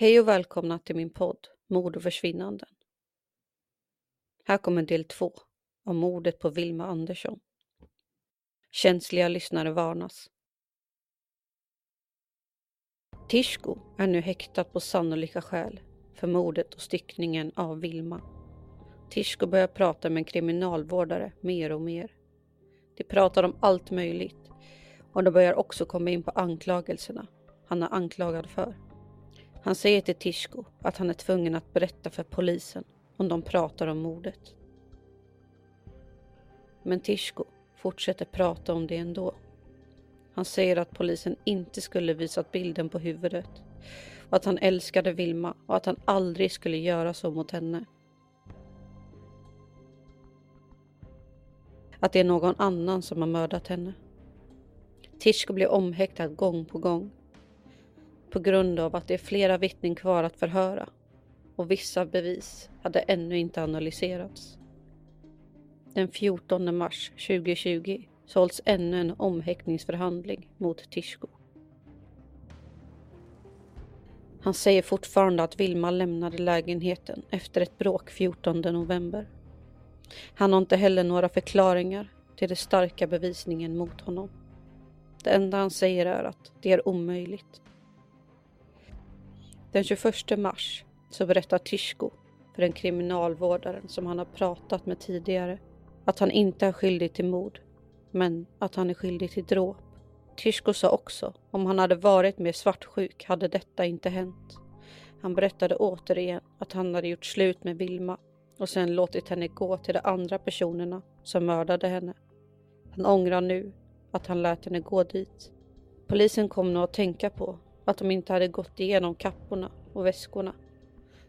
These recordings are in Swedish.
Hej och välkomna till min podd Mord och försvinnanden. Här kommer del två om mordet på Vilma Andersson. Känsliga lyssnare varnas. Tishko är nu häktad på sannolika skäl för mordet och styckningen av Vilma. Tishko börjar prata med en kriminalvårdare mer och mer. De pratar om allt möjligt och de börjar också komma in på anklagelserna han är anklagad för. Han säger till Tishko att han är tvungen att berätta för polisen om de pratar om mordet. Men Tishko fortsätter prata om det ändå. Han säger att polisen inte skulle visat bilden på huvudet och att han älskade Vilma och att han aldrig skulle göra så mot henne. Att det är någon annan som har mördat henne. Tishko blir omhäktad gång på gång på grund av att det är flera vittnen kvar att förhöra och vissa bevis hade ännu inte analyserats. Den 14 mars 2020 så hålls ännu en omhäktningsförhandling mot Tishko. Han säger fortfarande att Vilma lämnade lägenheten efter ett bråk 14 november. Han har inte heller några förklaringar till den starka bevisningen mot honom. Det enda han säger är att det är omöjligt den 21 mars så berättar Tishko för den kriminalvårdaren som han har pratat med tidigare att han inte är skyldig till mord, men att han är skyldig till dråp. Tishko sa också om han hade varit mer svartsjuk hade detta inte hänt. Han berättade återigen att han hade gjort slut med Vilma och sen låtit henne gå till de andra personerna som mördade henne. Han ångrar nu att han lät henne gå dit. Polisen kom nog att tänka på att de inte hade gått igenom kapporna och väskorna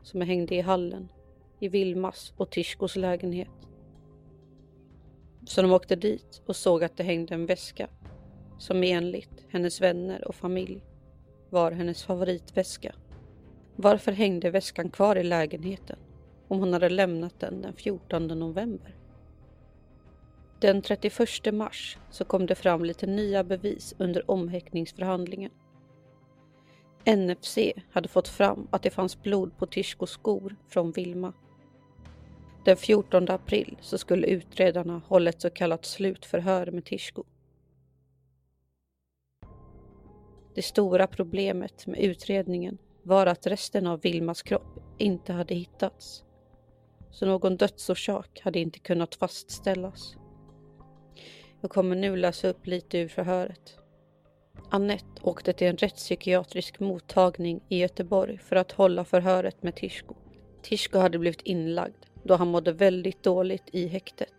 som hängde i hallen i Vilmas och Tishkos lägenhet. Så de åkte dit och såg att det hängde en väska som enligt hennes vänner och familj var hennes favoritväska. Varför hängde väskan kvar i lägenheten om hon hade lämnat den den 14 november? Den 31 mars så kom det fram lite nya bevis under omhäktningsförhandlingen NFC hade fått fram att det fanns blod på Tishkos skor från Vilma. Den 14 april så skulle utredarna hålla ett så kallat slutförhör med Tishko. Det stora problemet med utredningen var att resten av Vilmas kropp inte hade hittats. Så någon dödsorsak hade inte kunnat fastställas. Jag kommer nu läsa upp lite ur förhöret. Annette åkte till en rättspsykiatrisk mottagning i Göteborg för att hålla förhöret med Tishko. Tishko hade blivit inlagd då han mådde väldigt dåligt i häktet.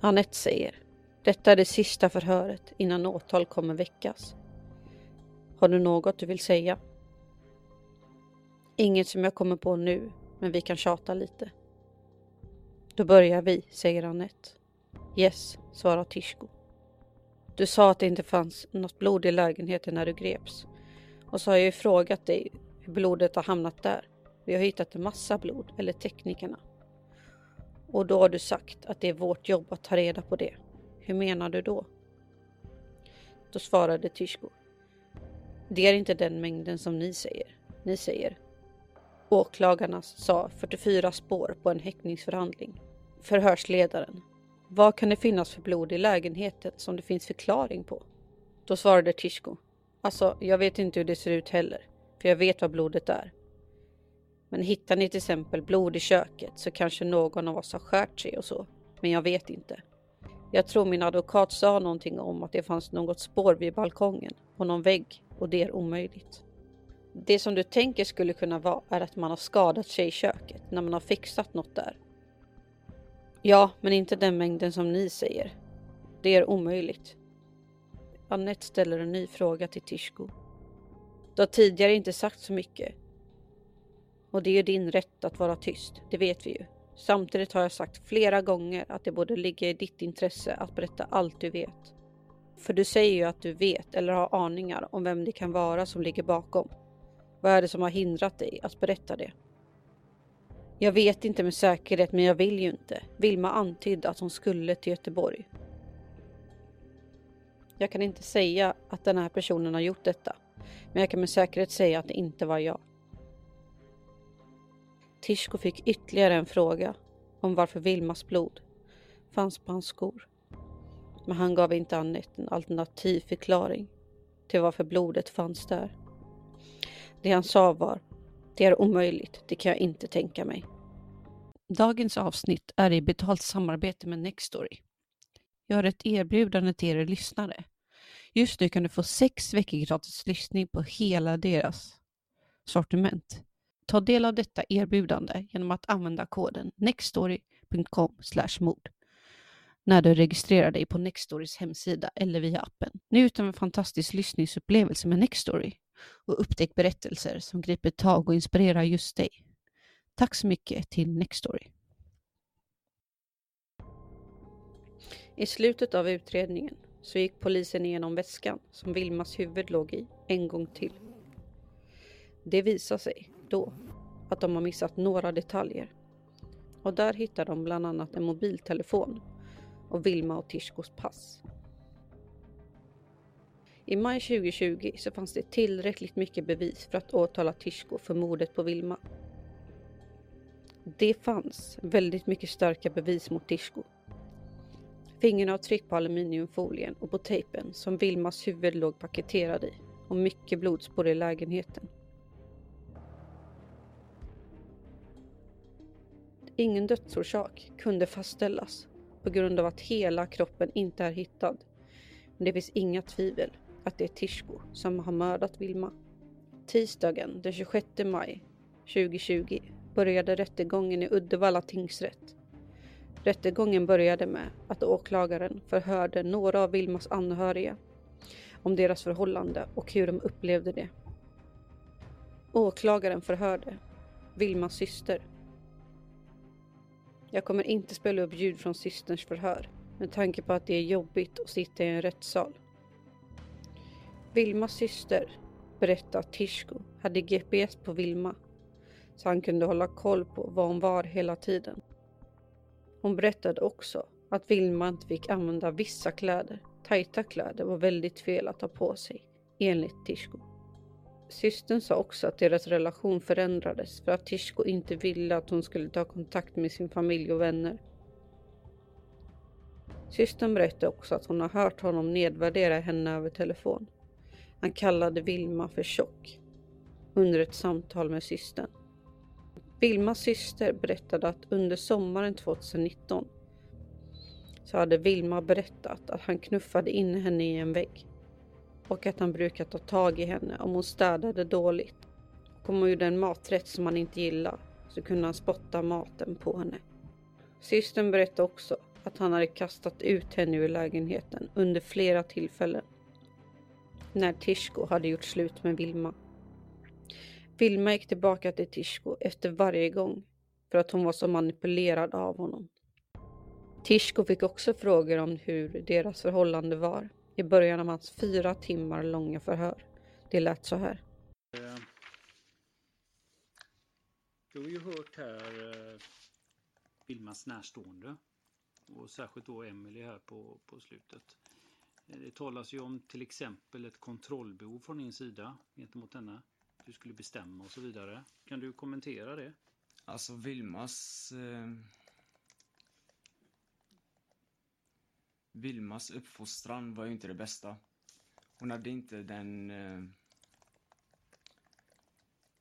Annette säger detta är det sista förhöret innan åtal kommer väckas. Har du något du vill säga? Inget som jag kommer på nu, men vi kan tjata lite. Då börjar vi, säger Annette. Yes, svarar Tishko. Du sa att det inte fanns något blod i lägenheten när du greps. Och så har jag ju frågat dig hur blodet har hamnat där. Vi har hittat en massa blod, eller teknikerna. Och då har du sagt att det är vårt jobb att ta reda på det. Hur menar du då? Då svarade Tishko. Det är inte den mängden som ni säger. Ni säger. Åklagarna sa 44 spår på en häktningsförhandling. Förhörsledaren. Vad kan det finnas för blod i lägenheten som det finns förklaring på? Då svarade Tishko. Alltså, jag vet inte hur det ser ut heller, för jag vet vad blodet är. Men hittar ni till exempel blod i köket så kanske någon av oss har skärt sig och så, men jag vet inte. Jag tror min advokat sa någonting om att det fanns något spår vid balkongen, på någon vägg och det är omöjligt. Det som du tänker skulle kunna vara är att man har skadat sig i köket när man har fixat något där. Ja, men inte den mängden som ni säger. Det är omöjligt. Annette ställer en ny fråga till Tishko. Du har tidigare inte sagt så mycket. Och det är din rätt att vara tyst, det vet vi ju. Samtidigt har jag sagt flera gånger att det borde ligga i ditt intresse att berätta allt du vet. För du säger ju att du vet eller har aningar om vem det kan vara som ligger bakom. Vad är det som har hindrat dig att berätta det? Jag vet inte med säkerhet, men jag vill ju inte. Vilma antydde att hon skulle till Göteborg. Jag kan inte säga att den här personen har gjort detta, men jag kan med säkerhet säga att det inte var jag. Tishko fick ytterligare en fråga om varför Vilmas blod fanns på hans skor. Men han gav inte Anette en alternativ förklaring till varför blodet fanns där. Det han sa var det är omöjligt, det kan jag inte tänka mig. Dagens avsnitt är i betalt samarbete med Nextory. Jag har ett erbjudande till er lyssnare. Just nu kan du få sex veckor gratis lyssning på hela deras sortiment. Ta del av detta erbjudande genom att använda koden nextory.com mord när du registrerar dig på Nextorys hemsida eller via appen. Njut av en fantastisk lyssningsupplevelse med Nextory och upptäck berättelser som griper tag och inspirerar just dig. Tack så mycket till Nextory. I slutet av utredningen så gick polisen igenom väskan som Vilmas huvud låg i en gång till. Det visade sig då att de har missat några detaljer. Och där hittar de bland annat en mobiltelefon och Vilma och Tishkos pass. I maj 2020 så fanns det tillräckligt mycket bevis för att åtala Tishko för mordet på Vilma. Det fanns väldigt mycket starka bevis mot Tishko. Fingeravtryck på aluminiumfolien och på tejpen som Vilmas huvud låg paketerad i och mycket blodspår i lägenheten. Ingen dödsorsak kunde fastställas på grund av att hela kroppen inte är hittad. Men det finns inga tvivel att det är Tishko som har mördat Vilma. Tisdagen den 26 maj 2020 började rättegången i Uddevalla tingsrätt. Rättegången började med att åklagaren förhörde några av Vilmas anhöriga om deras förhållande och hur de upplevde det. Åklagaren förhörde Vilmas syster. Jag kommer inte spela upp ljud från systerns förhör med tanke på att det är jobbigt att sitta i en rättssal. Vilmas syster berättade att Tishko hade GPS på Vilma så han kunde hålla koll på var hon var hela tiden. Hon berättade också att Vilma inte fick använda vissa kläder. Tajta kläder var väldigt fel att ha på sig, enligt Tishko. Systern sa också att deras relation förändrades för att Tishko inte ville att hon skulle ta kontakt med sin familj och vänner. Systern berättade också att hon har hört honom nedvärdera henne över telefon. Han kallade Vilma för tjock under ett samtal med systern. Vilmas syster berättade att under sommaren 2019 så hade Vilma berättat att han knuffade in henne i en vägg och att han brukar ta tag i henne om hon städade dåligt. Och om hon gjorde en maträtt som han inte gillade så kunde han spotta maten på henne. Systern berättade också att han hade kastat ut henne ur lägenheten under flera tillfällen när Tishko hade gjort slut med Vilma. Vilma gick tillbaka till Tishko efter varje gång för att hon var så manipulerad av honom. Tishko fick också frågor om hur deras förhållande var i början av hans fyra timmar långa förhör. Det lät så här. Eh, du har ju hört här eh, Vilmas närstående och särskilt då Emily här på, på slutet. Eh, det talas ju om till exempel ett kontrollbehov från din sida gentemot henne. Du skulle bestämma och så vidare. Kan du kommentera det? Alltså Vilmas... Eh, Vilmas uppfostran var ju inte det bästa. Hon hade inte den... Eh,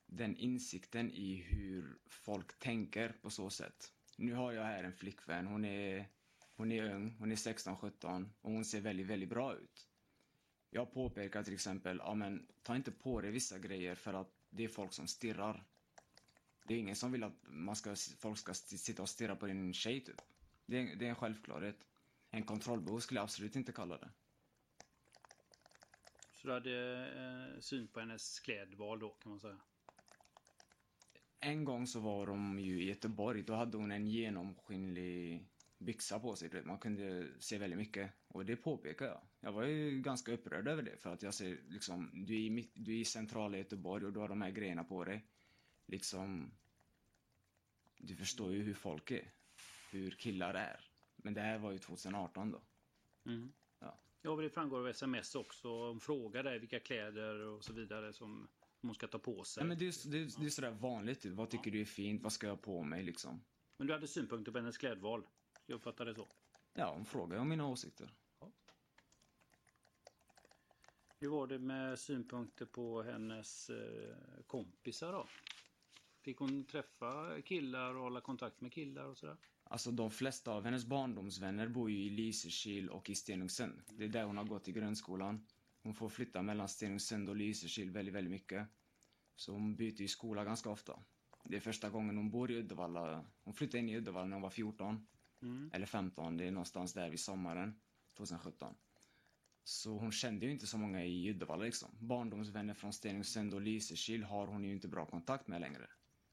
den insikten i hur folk tänker på så sätt. Nu har jag här en flickvän. Hon är, hon är ung, hon är 16-17 och hon ser väldigt, väldigt bra ut. Jag påpekar till exempel, ja men ta inte på dig vissa grejer för att det är folk som stirrar. Det är ingen som vill att man ska, folk ska sitta och stirra på din tjej typ. Det är, det är en självklarhet. En kontrollbehov skulle jag absolut inte kalla det. Så du hade eh, syn på hennes klädval då kan man säga. En gång så var de ju i Göteborg, då hade hon en genomskinlig byxa på sig. Man kunde se väldigt mycket. Och det påpekar jag. Jag var ju ganska upprörd över det. För att jag ser liksom, du är i, mitt, du är i centrala Göteborg och du har de här grejerna på dig. Liksom, du förstår ju hur folk är. Hur killar är. Men det här var ju 2018 då. Mm. Ja. Ja, det framgår av sms också. Hon frågar dig vilka kläder och så vidare som hon ska ta på sig. Nej, men det, är, det, är, det är sådär vanligt. Vad tycker du är fint? Vad ska jag ha på mig liksom? Men du hade synpunkter på hennes klädval? Jag uppfattar det så. Ja, hon frågar om mina åsikter. Hur var det med synpunkter på hennes eh, kompisar då? Fick hon träffa killar och hålla kontakt med killar och sådär? Alltså de flesta av hennes barndomsvänner bor ju i Lysekil och i Stenungsund. Det är där hon har gått i grundskolan. Hon får flytta mellan Stenungsund och Lysekil väldigt, väldigt mycket. Så hon byter ju skola ganska ofta. Det är första gången hon bor i Uddevalla. Hon flyttade in i Uddevalla när hon var 14. Mm. Eller 15, det är någonstans där vid sommaren 2017. Så hon kände ju inte så många i Uddevalla liksom. Barndomsvänner från Stenungsund och Lysekil har hon ju inte bra kontakt med längre.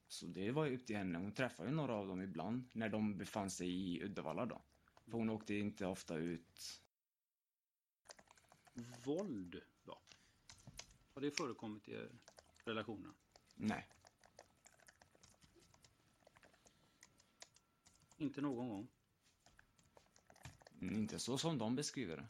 Så det var ju upp till henne. Hon träffade ju några av dem ibland när de befann sig i Uddevalla då. För hon åkte inte ofta ut. Våld då? Har det förekommit i relationen? Nej. Inte någon gång? Inte så som de beskriver det.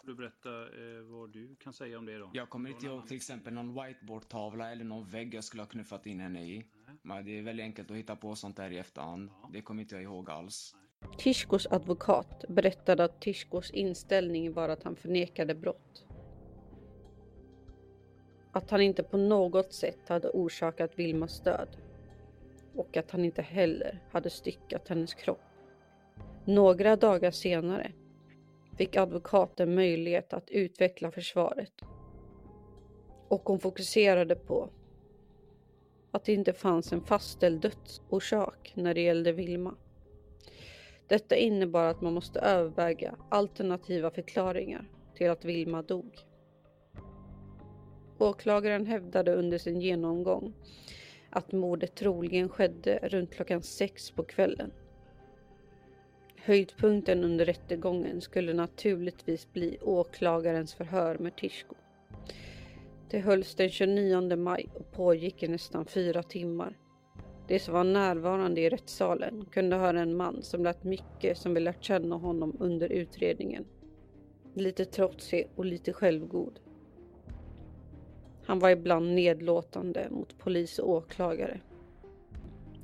Får du berätta eh, vad du kan säga om det då? Jag kommer inte ihåg till exempel någon whiteboardtavla eller någon vägg jag skulle ha knuffat in henne i. Nej. Men det är väldigt enkelt att hitta på sånt där i efterhand. Ja. Det kommer inte jag ihåg alls. Tishkos advokat berättade att Tishkos inställning var att han förnekade brott. Att han inte på något sätt hade orsakat Vilmas död. Och att han inte heller hade styckat hennes kropp. Några dagar senare fick advokaten möjlighet att utveckla försvaret. Och hon fokuserade på att det inte fanns en fastställd dödsorsak när det gällde Vilma. Detta innebar att man måste överväga alternativa förklaringar till att Vilma dog. Åklagaren hävdade under sin genomgång att mordet troligen skedde runt klockan sex på kvällen. Höjdpunkten under rättegången skulle naturligtvis bli åklagarens förhör med Tishko. Det hölls den 29 maj och pågick i nästan fyra timmar. De som var närvarande i rättssalen kunde höra en man som lät mycket som vi lärt känna honom under utredningen. Lite trotsig och lite självgod. Han var ibland nedlåtande mot polis och åklagare.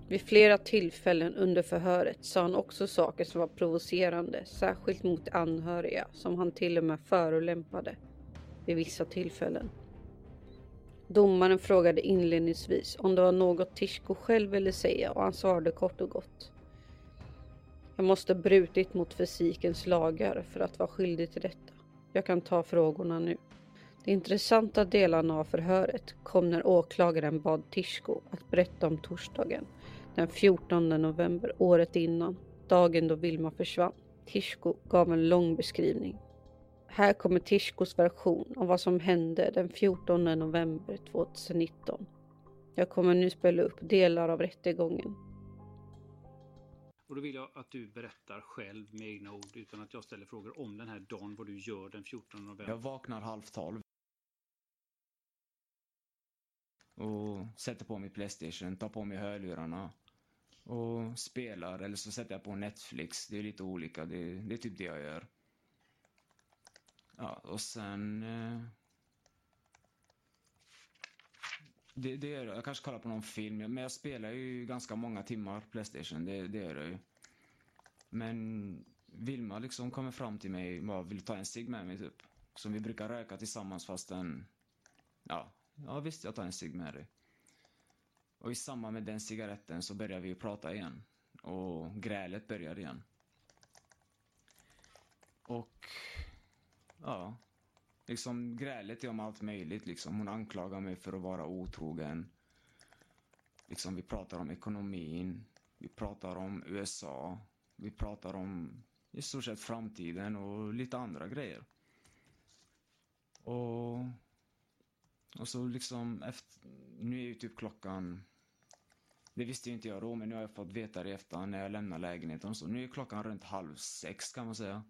Vid flera tillfällen under förhöret sa han också saker som var provocerande, särskilt mot anhöriga som han till och med förolämpade vid vissa tillfällen. Domaren frågade inledningsvis om det var något Tishko själv ville säga och han svarade kort och gott. Jag måste brutit mot fysikens lagar för att vara skyldig till detta. Jag kan ta frågorna nu. De intressanta delarna av förhöret kom när åklagaren bad Tishko att berätta om torsdagen den 14 november året innan, dagen då Vilma försvann. Tishko gav en lång beskrivning. Här kommer Tishkos version om vad som hände den 14 november 2019. Jag kommer nu spela upp delar av rättegången. Och då vill jag att du berättar själv med egna ord utan att jag ställer frågor om den här dagen, vad du gör den 14 november. Jag vaknar halv tolv. Och sätter på mig Playstation, tar på mig hörlurarna. Och spelar, eller så sätter jag på Netflix. Det är lite olika, det, det är typ det jag gör. Ja, och sen... Eh, det, det gör jag. Jag kanske kollar på någon film, men jag spelar ju ganska många timmar Playstation, det, det gör jag ju. Men Vilma liksom kommer fram till mig och bara vill ta en cigg med mig typ. Som vi brukar röka tillsammans fastän, ja, ja visst jag tar en cigg med dig. Och i samband med den cigaretten så börjar vi prata igen. Och grälet börjar igen. Och, ja. Liksom grälet är om allt möjligt liksom. Hon anklagar mig för att vara otrogen. Liksom vi pratar om ekonomin. Vi pratar om USA. Vi pratar om i stort sett framtiden och lite andra grejer. Och, och så liksom efter, nu är ju typ klockan, det visste ju inte jag då, men nu har jag fått veta det efter när jag lämnar lägenheten. och Så nu är klockan runt halv sex kan man säga.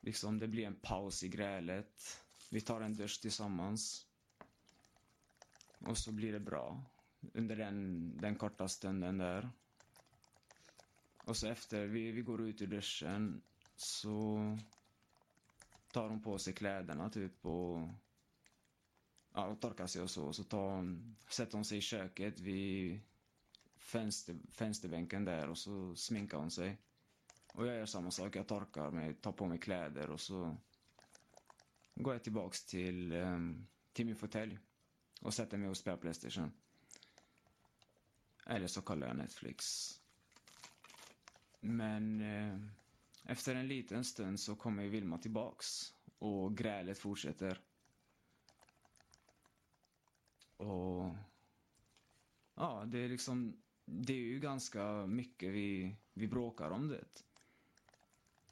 Liksom det blir en paus i grälet. Vi tar en dusch tillsammans. Och så blir det bra. Under den, den korta stunden där. Och så efter vi, vi går ut ur duschen så tar hon på sig kläderna typ och ja, och torkar sig och så. Så tar sätter hon sig i köket vid fönster, fönsterbänken där och så sminkar hon sig. Och jag gör samma sak. Jag torkar mig, tar på mig kläder och så går jag tillbaks till, ehm, till min fåtölj och sätter mig och spelar Playstation. Eller så kollar jag Netflix. Men eh, efter en liten stund så kommer ju Vilma tillbaks och grälet fortsätter. Och ja, det är liksom, det är ju ganska mycket vi, vi bråkar om det.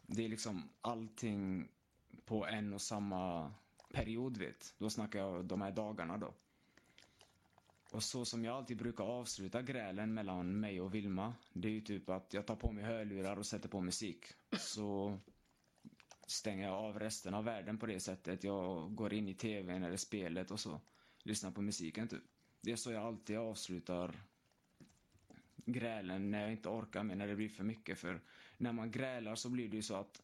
Det är liksom allting på en och samma period, vet. Då snackar jag de här dagarna då. Och så som jag alltid brukar avsluta grälen mellan mig och Vilma, det är ju typ att jag tar på mig hörlurar och sätter på musik. Så stänger jag av resten av världen på det sättet. Jag går in i tvn eller spelet och så Lyssna på musiken typ. Det är så jag alltid avslutar grälen när jag inte orkar mer, när det blir för mycket. För när man grälar så blir det ju så att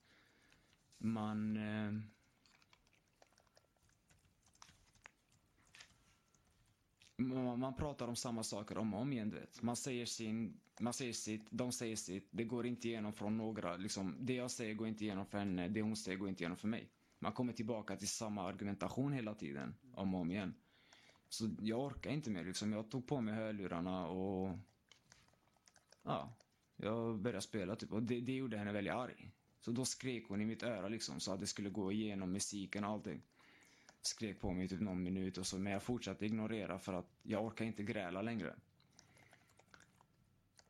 man eh, man pratar om samma saker om och om igen, du vet. Man säger sin, man säger sitt, de säger sitt. Det går inte igenom från några, liksom. Det jag säger går inte igenom för henne, det hon säger går inte igenom för mig. Man kommer tillbaka till samma argumentation hela tiden, om och om igen. Så jag orkar inte mer liksom. Jag tog på mig hörlurarna och... Ja, jag började spela typ. Och det, det gjorde henne väldigt arg. Så då skrek hon i mitt öra liksom, så att det skulle gå igenom musiken och allting skrek på mig typ någon minut och så, men jag fortsatte ignorera för att jag orkar inte gräla längre.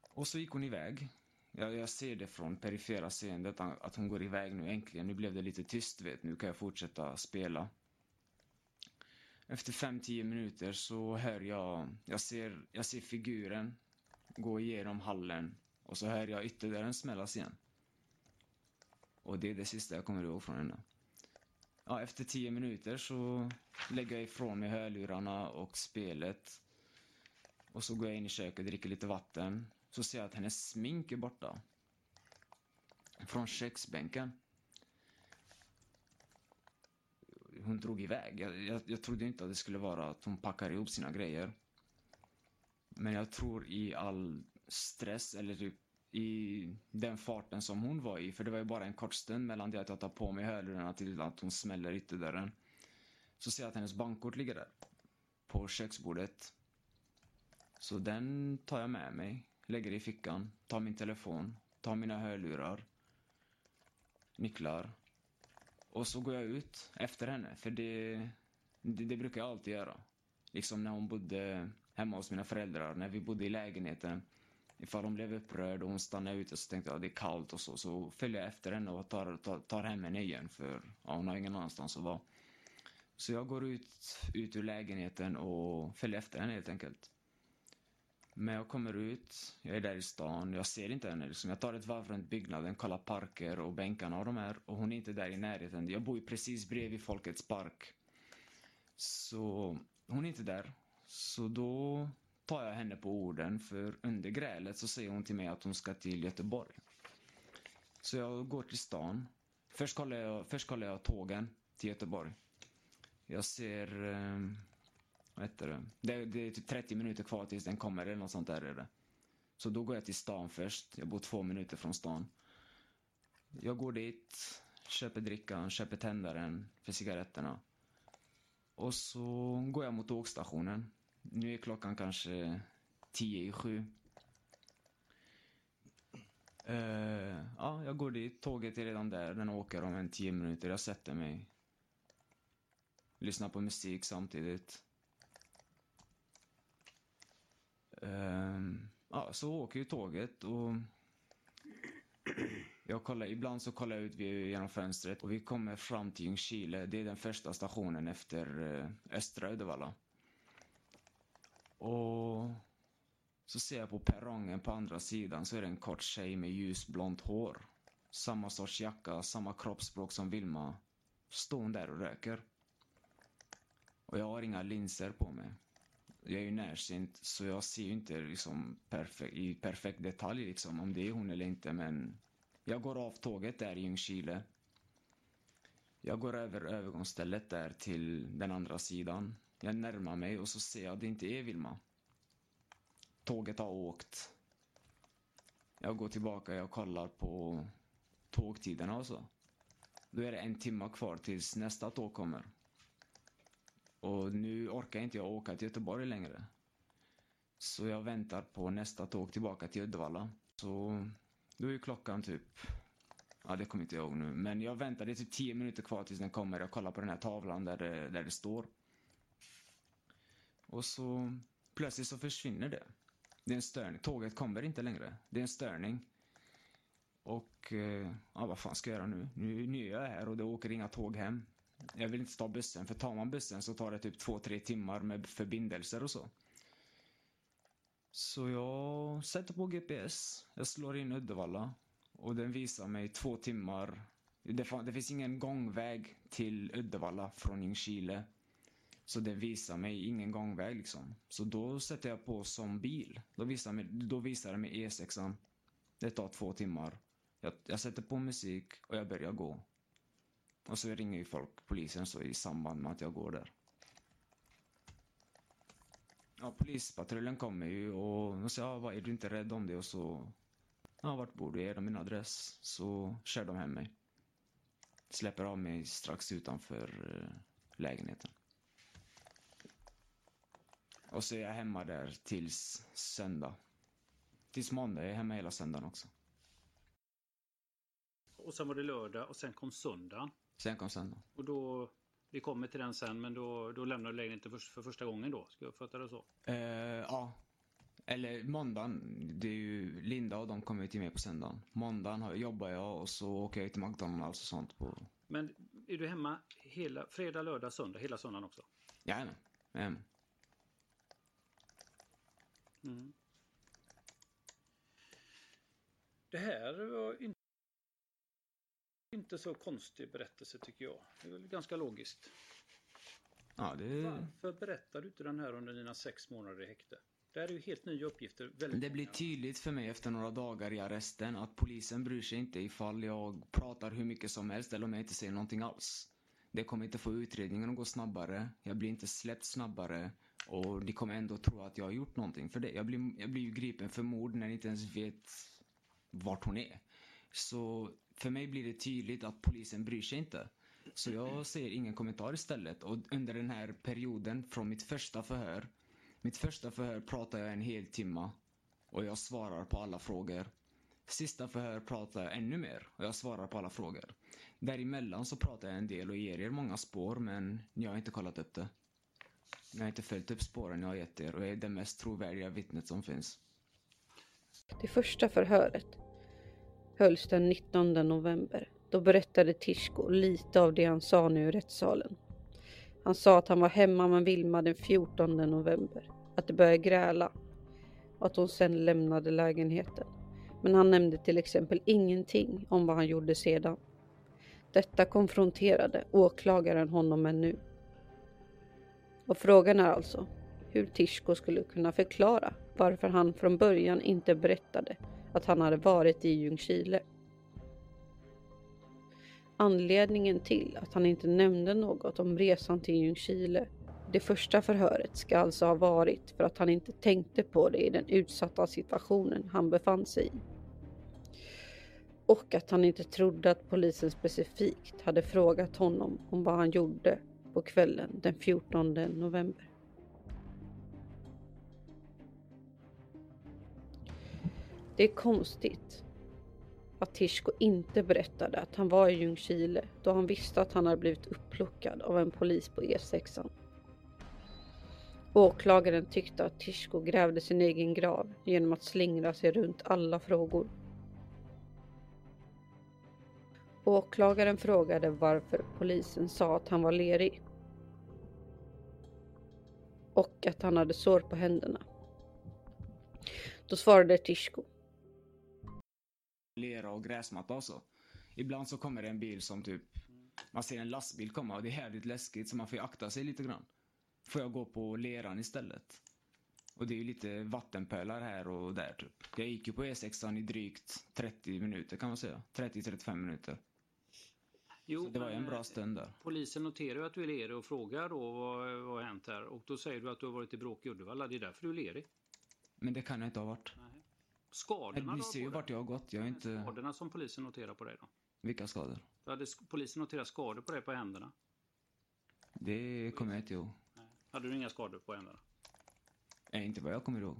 Och så gick hon iväg. Jag, jag ser det från perifera seendet att hon går iväg nu äntligen. Nu blev det lite tyst, vet Nu kan jag fortsätta spela. Efter 5-10 minuter så hör jag, jag ser, jag ser figuren gå igenom hallen och så hör jag ytterdörren smällas igen. Och det är det sista jag kommer ihåg från henne ja, efter 10 minuter så lägger jag ifrån mig hörlurarna och spelet. Och så går jag in i köket och dricker lite vatten. Så ser jag att hennes smink är borta. Från köksbänken. Hon drog iväg. Jag, jag, jag trodde inte att det skulle vara att hon packar ihop sina grejer. Men jag tror i all stress eller typ i den farten som hon var i. För det var ju bara en kort stund mellan det att jag tar på mig hörlurarna till att hon smäller ytterdörren. Så ser jag att hennes bankkort ligger där. På köksbordet. Så den tar jag med mig. Lägger i fickan. Tar min telefon. Tar mina hörlurar. Nycklar. Och så går jag ut efter henne. För det, det, det brukar jag alltid göra. Liksom när hon bodde hemma hos mina föräldrar. När vi bodde i lägenheten ifall hon blev upprörd och hon stannade ute så tänkte jag att det är kallt och så. Så följer jag efter henne och tar, tar, tar hem henne igen för ja, hon har ingen annanstans att vara. Så jag går ut, ut ur lägenheten och följer efter henne helt enkelt. Men jag kommer ut, jag är där i stan, jag ser inte henne. Liksom. Jag tar ett varv runt byggnaden, kollar parker och bänkarna och de här. Och hon är inte där i närheten. Jag bor ju precis bredvid Folkets park. Så hon är inte där. Så då tar jag henne på orden för under grälet så säger hon till mig att hon ska till Göteborg. Så jag går till stan. Först kollar jag, först kollar jag tågen till Göteborg. Jag ser... Eh, Heter det? det? Det är typ 30 minuter kvar tills den kommer eller något sånt där är det. Så då går jag till stan först. Jag bor två minuter från stan. Jag går dit, köper drickan, köper tändaren för cigaretterna. Och så går jag mot tågstationen. Nu är klockan kanske tio i sju. Uh, ja, jag går dit. Tåget är redan där. Den åker om en tio minuter. Jag sätter mig. Lyssnar på musik samtidigt. Uh, ja, så åker ju tåget och jag kollar, ibland så kollar jag ut genom fönstret och vi kommer fram till Ljungskile. Det är den första stationen efter uh, östra Uddevalla. Och så ser jag på perrongen på andra sidan så är det en kort tjej med ljusblont hår. Samma sorts jacka, samma kroppsspråk som Vilma. Står hon där och röker. Och jag har inga linser på mig. Jag är ju närsynt så jag ser ju inte liksom perfekt, i perfekt detalj liksom om det är hon eller inte men jag går av tåget där i Ljungskile. Jag går över övergångsstället där till den andra sidan. Jag närmar mig och så ser jag att det inte är Vilma. Tåget har åkt. Jag går tillbaka, jag kollar på tågtiderna och så. Då är det en timme kvar tills nästa tåg kommer. Och nu orkar inte jag åka till Göteborg längre. Så jag väntar på nästa tåg tillbaka till Uddevalla. Så då är klockan typ, ja det kommer inte jag ihåg nu, men jag väntar, det är typ tio minuter kvar tills den kommer. Jag kollar på den här tavlan där det, där det står. Och så plötsligt så försvinner det. Det är en störning. Tåget kommer inte längre. Det är en störning. Och eh, ja, vad fan ska jag göra nu? nu? Nu är jag här och det åker inga tåg hem. Jag vill inte ta bussen, för tar man bussen så tar det typ två, tre timmar med förbindelser och så. Så jag sätter på GPS. Jag slår in Uddevalla. Och den visar mig två timmar. Det, det finns ingen gångväg till Uddevalla från Ljungskile. Så den visar mig ingen gångväg liksom. Så då sätter jag på som bil. Då visar, mig, då visar det mig E6. Det tar två timmar. Jag, jag sätter på musik och jag börjar gå. Och så ringer ju folk, polisen, så i samband med att jag går där. Ja, polispatrullen kommer ju och de säger, ja, vad, är du inte rädd om det? Och så, ja, vart bor du? Ger de min adress? Så kör de hem mig. Släpper av mig strax utanför eh, lägenheten. Och så är jag hemma där tills söndag. Tills måndag. Jag är hemma hela söndagen också. Och sen var det lördag och sen kom söndagen. Sen kom söndag. Och då, vi kommer till den sen, men då, då lämnar du lägenheten för, för första gången då? Ska jag uppfatta det så? Uh, ja. Eller måndagen. Det är ju Linda och de kommer till mig på söndagen. Måndagen jobbar jag och så åker jag till McDonalds och sånt på... Men är du hemma hela fredag, lördag, söndag, hela söndagen också? Jajamän. Jajamän. Mm. Det här var inte, inte så konstig berättelse tycker jag. Det är väl ganska logiskt. Ja, det... Varför berättar du inte den här under dina sex månader i häkte? Det här är ju helt nya uppgifter. Väldigt det blir tydligt för mig efter några dagar i arresten att polisen bryr sig inte ifall jag pratar hur mycket som helst eller om jag inte säger någonting alls. Det kommer inte få utredningen att gå snabbare. Jag blir inte släppt snabbare. Och de kommer ändå tro att jag har gjort någonting för det. Jag blir, jag blir ju gripen för mord när jag inte ens vet vart hon är. Så för mig blir det tydligt att polisen bryr sig inte. Så jag säger ingen kommentar istället. Och under den här perioden från mitt första förhör. Mitt första förhör pratar jag en hel timme. Och jag svarar på alla frågor. Sista förhör pratar jag ännu mer och jag svarar på alla frågor. Däremellan så pratar jag en del och ger er många spår men ni har inte kollat upp det. Ni har inte följt upp spåren jag har gett er och jag är det mest trovärdiga vittnet som finns. Det första förhöret hölls den 19 november. Då berättade Tishko lite av det han sa nu i rättssalen. Han sa att han var hemma med Vilma den 14 november, att de började gräla. och att hon sedan lämnade lägenheten. Men han nämnde till exempel ingenting om vad han gjorde sedan. Detta konfronterade åklagaren honom med nu. Och frågan är alltså hur Tishko skulle kunna förklara varför han från början inte berättade att han hade varit i Ljungskile. Anledningen till att han inte nämnde något om resan till Ljungskile det första förhöret ska alltså ha varit för att han inte tänkte på det i den utsatta situationen han befann sig i. Och att han inte trodde att polisen specifikt hade frågat honom om vad han gjorde på kvällen den 14 november. Det är konstigt att Tishko inte berättade att han var i Ljungskile då han visste att han hade blivit upplockad av en polis på E6. Åklagaren tyckte att Tishko grävde sin egen grav genom att slingra sig runt alla frågor. Åklagaren frågade varför polisen sa att han var lerig. Och att han hade sår på händerna. Då svarade Tishko. Lera och gräsmatta och så. Ibland så kommer det en bil som typ, man ser en lastbil komma och det är härligt läskigt så man får ju akta sig lite grann. Får jag gå på leran istället. Och det är ju lite vattenpölar här och där typ. Jag gick ju på E6 i drygt 30 minuter kan man säga. 30-35 minuter. Jo, Så det var ju en bra stund där. Polisen noterar ju att du är lerig och frågar då vad, vad har hänt här och då säger du att du har varit i bråk i Uddevalla. Det är därför du är lerig. Men det kan jag inte ha varit. Skadorna då ser ju vart jag har gått. Jag har inte... Skadorna som polisen noterar på dig då? Vilka skador? Hade polisen noterat skador på dig på händerna. Det kommer jag inte ihåg. Hade du inga skador på händerna? Nej, inte vad jag kommer ihåg.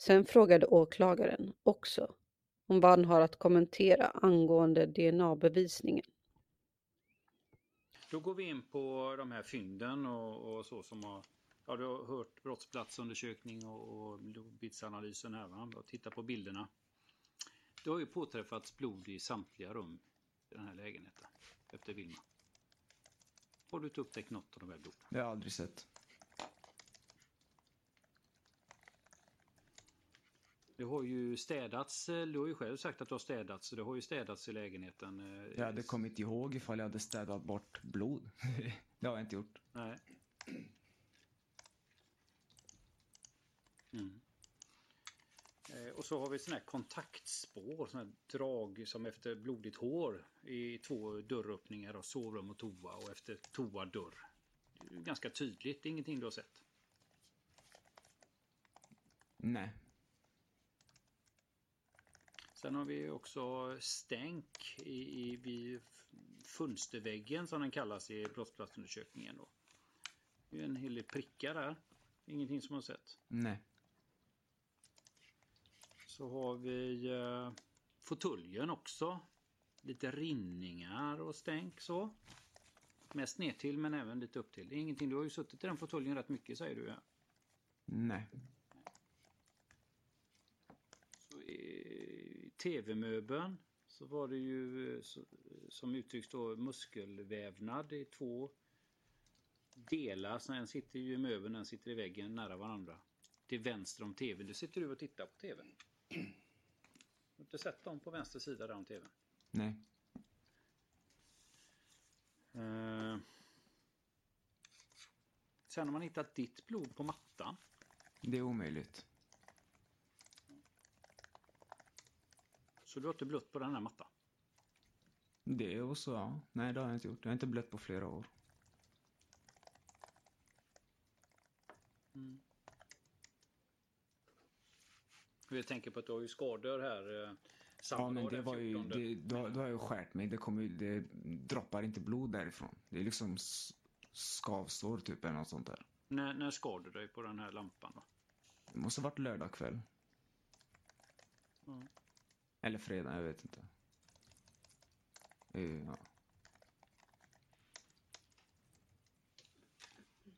Sen frågade åklagaren också om vad han har att kommentera angående DNA-bevisningen. Då går vi in på de här fynden och, och så som har... Ja, du har hört brottsplatsundersökning och, och blodbildsanalysen här va? Och titta på bilderna. Det har ju påträffats blod i samtliga rum i den här lägenheten efter Vilma. Har du inte upptäckt något av de här blod? Det har jag aldrig sett. Det har ju städats, eh, du har ju själv sagt att du har städats, så det har ju städats i lägenheten. eh, Jag hade kommit ihåg ifall jag hade städat bort blod. det har jag inte gjort. Nej. Mm. Eh, Och så har vi sådana här kontaktspår, sådana här drag som efter blodigt hår i två dörröppningar av sovrum och toa och efter toa dörr. Ganska tydligt, det är ingenting du har sett. Nej. Sen har vi också stänk i, i, vid fönsterväggen som den kallas i brottsplatsundersökningen. Då. Det är en hel del prickar där. Ingenting som har sett. Nej. Så har vi eh, fåtöljen också. Lite rinningar och stänk så. Mest ner till men även lite upp till. Ingenting. Du har ju suttit i den fåtöljen rätt mycket säger du. Ja. Nej. Så i TV-möbeln så var det ju eh, som uttrycks då muskelvävnad i två delar. Så en sitter ju i möbeln, en sitter i väggen nära varandra. Till vänster om TVn. Nu sitter du och tittar på TVn. Har du inte sett dem på vänster sida där om TVn? Nej. Eh. Sen har man hittat ditt blod på mattan. Det är omöjligt. Så du har inte blött på den här mattan? Det och så, ja. Nej, det har jag inte gjort. Jag har inte blött på flera år. Jag tänker på att du har ju skador här. eh, samma Ja, men det var ju, 14. det, då, då har jag skärt mig. Det, kommer, ju- det droppar inte blod därifrån. Det är liksom skavsår typ eller något sånt där. När, när skar du dig på den här lampan då? Det måste ha varit lördag kväll. Mm. Eller fredag, jag vet inte. Eh, Ja.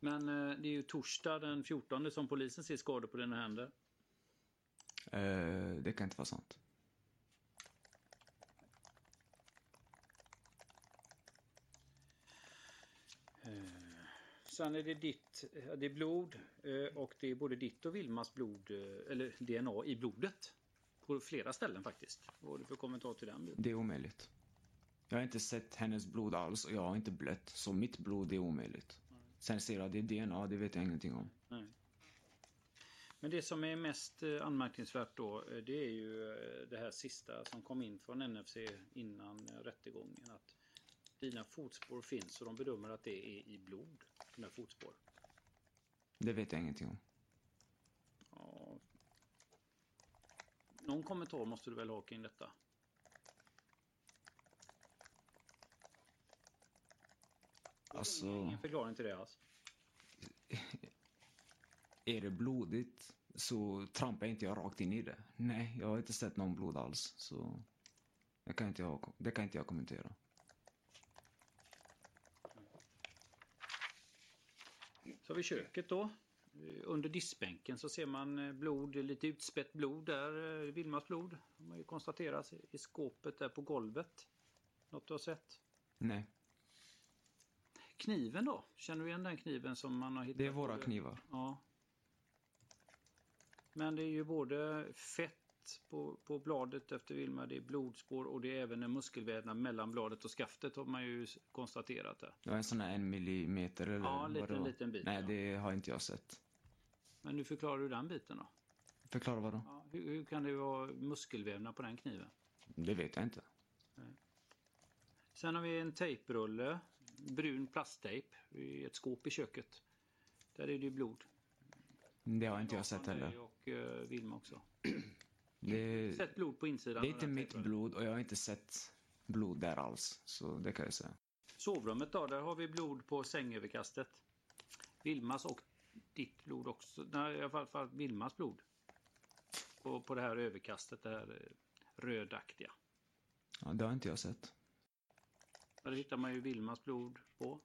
Men eh, det är ju torsdag den 14 som polisen ser skador på dina händer. Eh, det kan inte vara sant. Sen är det ditt, eh, det är blod eh, och det är både ditt och Vilmas blod, eh, eller DNA i blodet. På flera ställen faktiskt. Vad har du för kommentar till den? Det är omöjligt. Jag har inte sett hennes blod alls och jag har inte blött, så mitt blod är omöjligt. Sen ser jag det är DNA, det vet jag ingenting om. Nej. Men det som är mest eh, anmärkningsvärt då, eh, det är ju eh, det här sista som kom in från NFC innan rättegången. Att dina fotspår finns och de bedömer att det är i blod, dina fotspår. Det vet jag ingenting om. Någon kommentar måste du väl ha kring detta? Alltså, Ingen förklaring till det alls. är det blodigt så trampar inte jag rakt in i det. Nej, jag har inte sett någon blod alls, så det kan inte jag, det kan inte jag kommentera. Så har vi köket då. Under diskbänken så ser man eh, blod, lite utspätt blod där, eh, Vilmas blod. har man ju konstaterat i skåpet där på golvet. Något du har sett? Nej, Kniven då? Känner du igen den kniven som man har hittat? det är våra på- knivar. Ja. Men det är ju både fett på, på bladet efter Vilma, det är blodspår och det är även en muskelvävnad mellan bladet och skaftet har man ju konstaterat där. Det var en sån här en millimeter eller Ja, en det liten, liten bit, Nej, ja. det har inte jag sett. Men nu förklarar du den biten då? Förklara vad då? Ja, hur, hur kan det vara muskelvävnad på den kniven? Det vet jag inte. Sen har vi en tejprulle, brun plasttejp i ett skåp i köket. Där är det ju blod. Det har inte jag sett heller. Och uh, Vilma också. Det, Sett blod på insidan. det är inte mitt blod och jag har inte sett blod där alls. Så det kan jag säga. Sovrummet då, där har vi blod på sängöverkastet. Vilmas och ditt blod också. Nej, i alla fall Vilmas blod. På, på det här överkastet, det här eh, rödaktiga. Ja, det har inte jag sett. Där hittar man ju Vilmas blod på.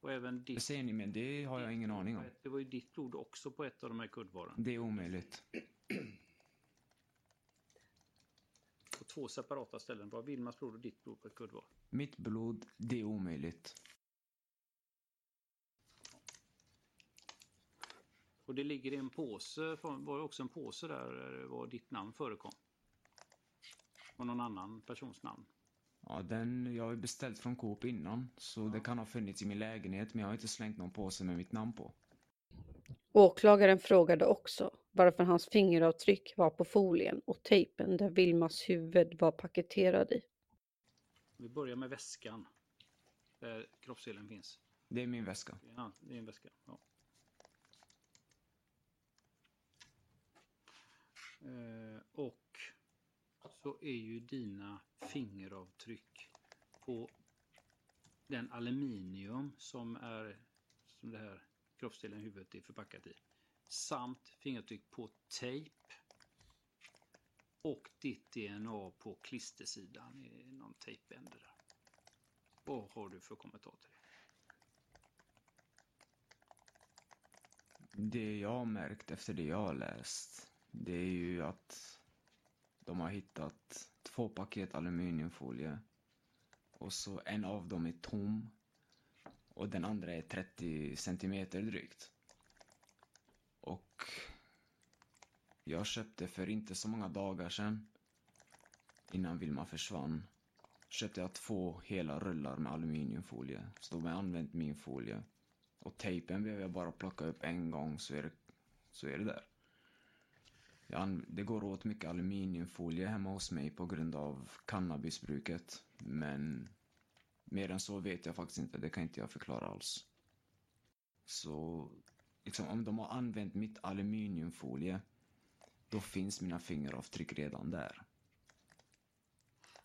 Och även Det ditt. säger ni, men det har jag ingen aning om. Det var ju ditt blod också på ett av de här kuddvaren. Det är omöjligt. På två separata ställen. Det var Vilmas blod och ditt blod på ett kuddvar. Mitt blod, det är omöjligt. Och det ligger i en påse, var det också en påse där det var ditt namn förekom? Och någon annan persons namn. Ja, den, jag har beställt från Coop innan, så det kan ha funnits i min lägenhet, men jag har inte slängt någon påse med mitt namn på. Åklagaren frågade också varför hans fingeravtryck var på folien och tejpen där Vilmas huvud var paketerad i. Vi börjar med väskan. Där kroppsdelen finns. Det är min väska. Ja, det är en väska. Ja. Eh, och så är ju dina fingeravtryck på den aluminium som är som det här kroppsdelen huvudet är förpackat i. Samt fingeravtryck på tejp. Och ditt DNA på klistersidan i någon tejpände där. Vad har du för kommentar till det? Det jag har märkt efter det jag har läst, det är ju att de har hittat två paket aluminiumfolie och så en av dem är tom och den andra är 30 centimeter drygt. Och jag köpte för inte så många dagar sedan, innan Vilma försvann, köpte jag två hela rullar med aluminiumfolie. Så de har använt min folie. Och tejpen behöver jag bara plocka upp en gång så är det, så är det där. Jag det går åt mycket aluminiumfolie hemma hos mig på grund av cannabisbruket. Men mer än så vet jag faktiskt inte. Det kan inte jag förklara alls. Så liksom, om de har använt mitt aluminiumfolie då finns mina fingeravtryck redan där.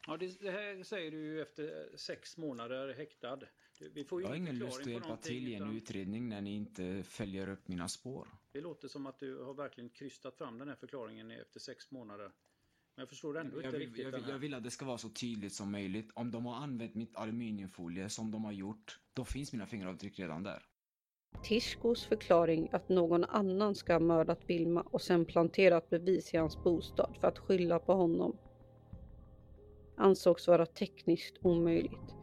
Ja, det, det här säger du ju efter sex månader häktad. Du, Vi får ju Jag har ingen lust att hjälpa till i en utan utredning när ni inte följer upp mina spår. Det låter som att du har verkligen krystat fram den här förklaringen efter sex månader. Men jag förstår ändå Jag inte riktigt jag, här. jag vill att det ska vara så tydligt som möjligt. Om de har använt mitt aluminiumfolie som de har gjort, då finns mina fingeravtryck redan där. Tishkos förklaring att någon annan ska ha mördat Vilma och sen planterat bevis i hans bostad för att skylla på honom ansågs vara tekniskt omöjligt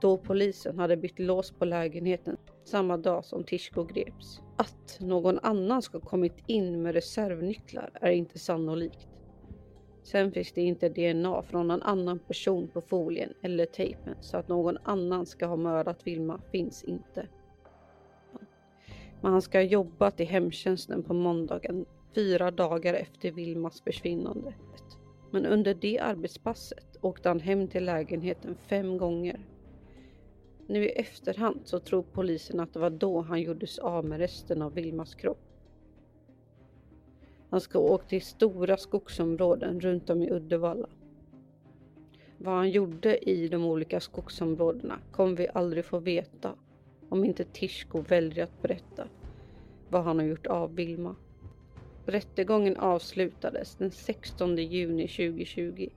då polisen hade bytt lås på lägenheten samma dag som Tishko greps. Att någon annan ska kommit in med reservnycklar är inte sannolikt. Sen finns det inte DNA från någon annan person på folien eller tejpen så att någon annan ska ha mördat Vilma finns inte. Men han ska ha jobbat i hemtjänsten på måndagen fyra dagar efter Vilmas försvinnande. Men under det arbetspasset åkte han hem till lägenheten fem gånger. Nu i efterhand så tror polisen att det var då han gjordes av med resten av Vilmas kropp. Han ska ha åkt till stora skogsområden runt om i Uddevalla. Vad han gjorde i de olika skogsområdena kommer vi aldrig få veta om inte Tishko väljer att berätta vad han har gjort av Vilma. Rättegången avslutades den 16 juni 2020.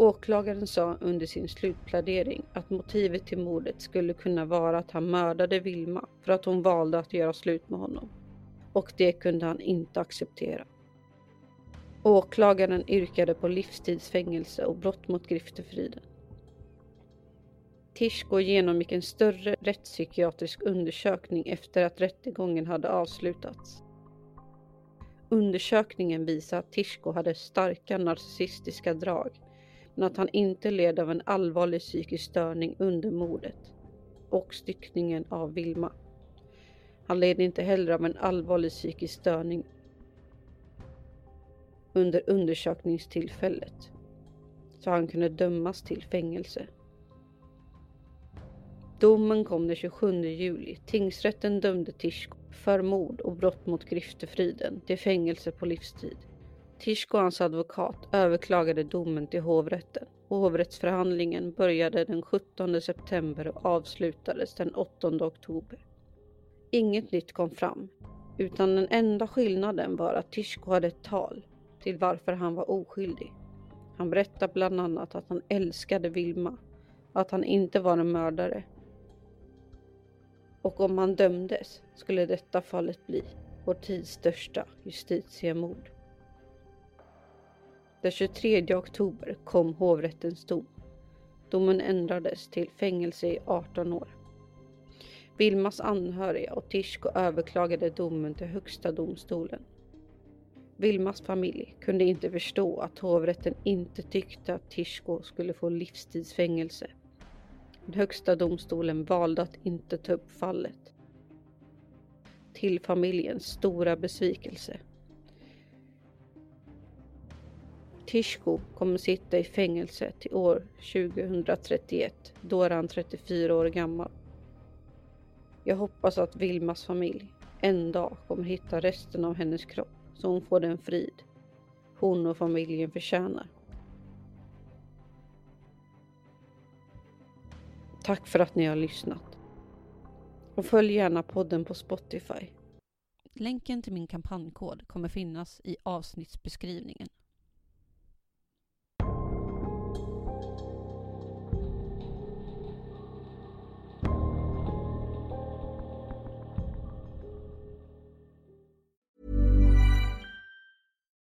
Åklagaren sa under sin slutplädering att motivet till mordet skulle kunna vara att han mördade Vilma för att hon valde att göra slut med honom. Och det kunde han inte acceptera. Åklagaren yrkade på livstidsfängelse och brott mot griftefriden. Tishko genomgick en större rättspsykiatrisk undersökning efter att rättegången hade avslutats. Undersökningen visar att Tishko hade starka narcissistiska drag men att han inte led av en allvarlig psykisk störning under mordet och styckningen av Vilma. Han led inte heller av en allvarlig psykisk störning under undersökningstillfället så han kunde dömas till fängelse. Domen kom den 27 juli. Tingsrätten dömde Tishko för mord och brott mot griftefriden till fängelse på livstid. Tishko och hans advokat överklagade domen till hovrätten och hovrättsförhandlingen började den 17 september och avslutades den 8 oktober. Inget nytt kom fram, utan den enda skillnaden var att Tishko hade ett tal till varför han var oskyldig. Han berättade bland annat att han älskade Vilma att han inte var en mördare och om han dömdes skulle detta fallet bli vår tids största justitiemord. Den 23 oktober kom hovrättens dom. Domen ändrades till fängelse i 18 år. Vilmas anhöriga och Tishko överklagade domen till Högsta domstolen. Vilmas familj kunde inte förstå att hovrätten inte tyckte att Tishko skulle få livstidsfängelse men Högsta domstolen valde att inte ta upp fallet. Till familjens stora besvikelse. Tishko kommer sitta i fängelse till år 2031. Då är han 34 år gammal. Jag hoppas att Vilmas familj en dag kommer hitta resten av hennes kropp så hon får den frid hon och familjen förtjänar. Tack för att ni har lyssnat. Och följ gärna podden på Spotify. Länken till min kampanjkod kommer finnas i avsnittsbeskrivningen.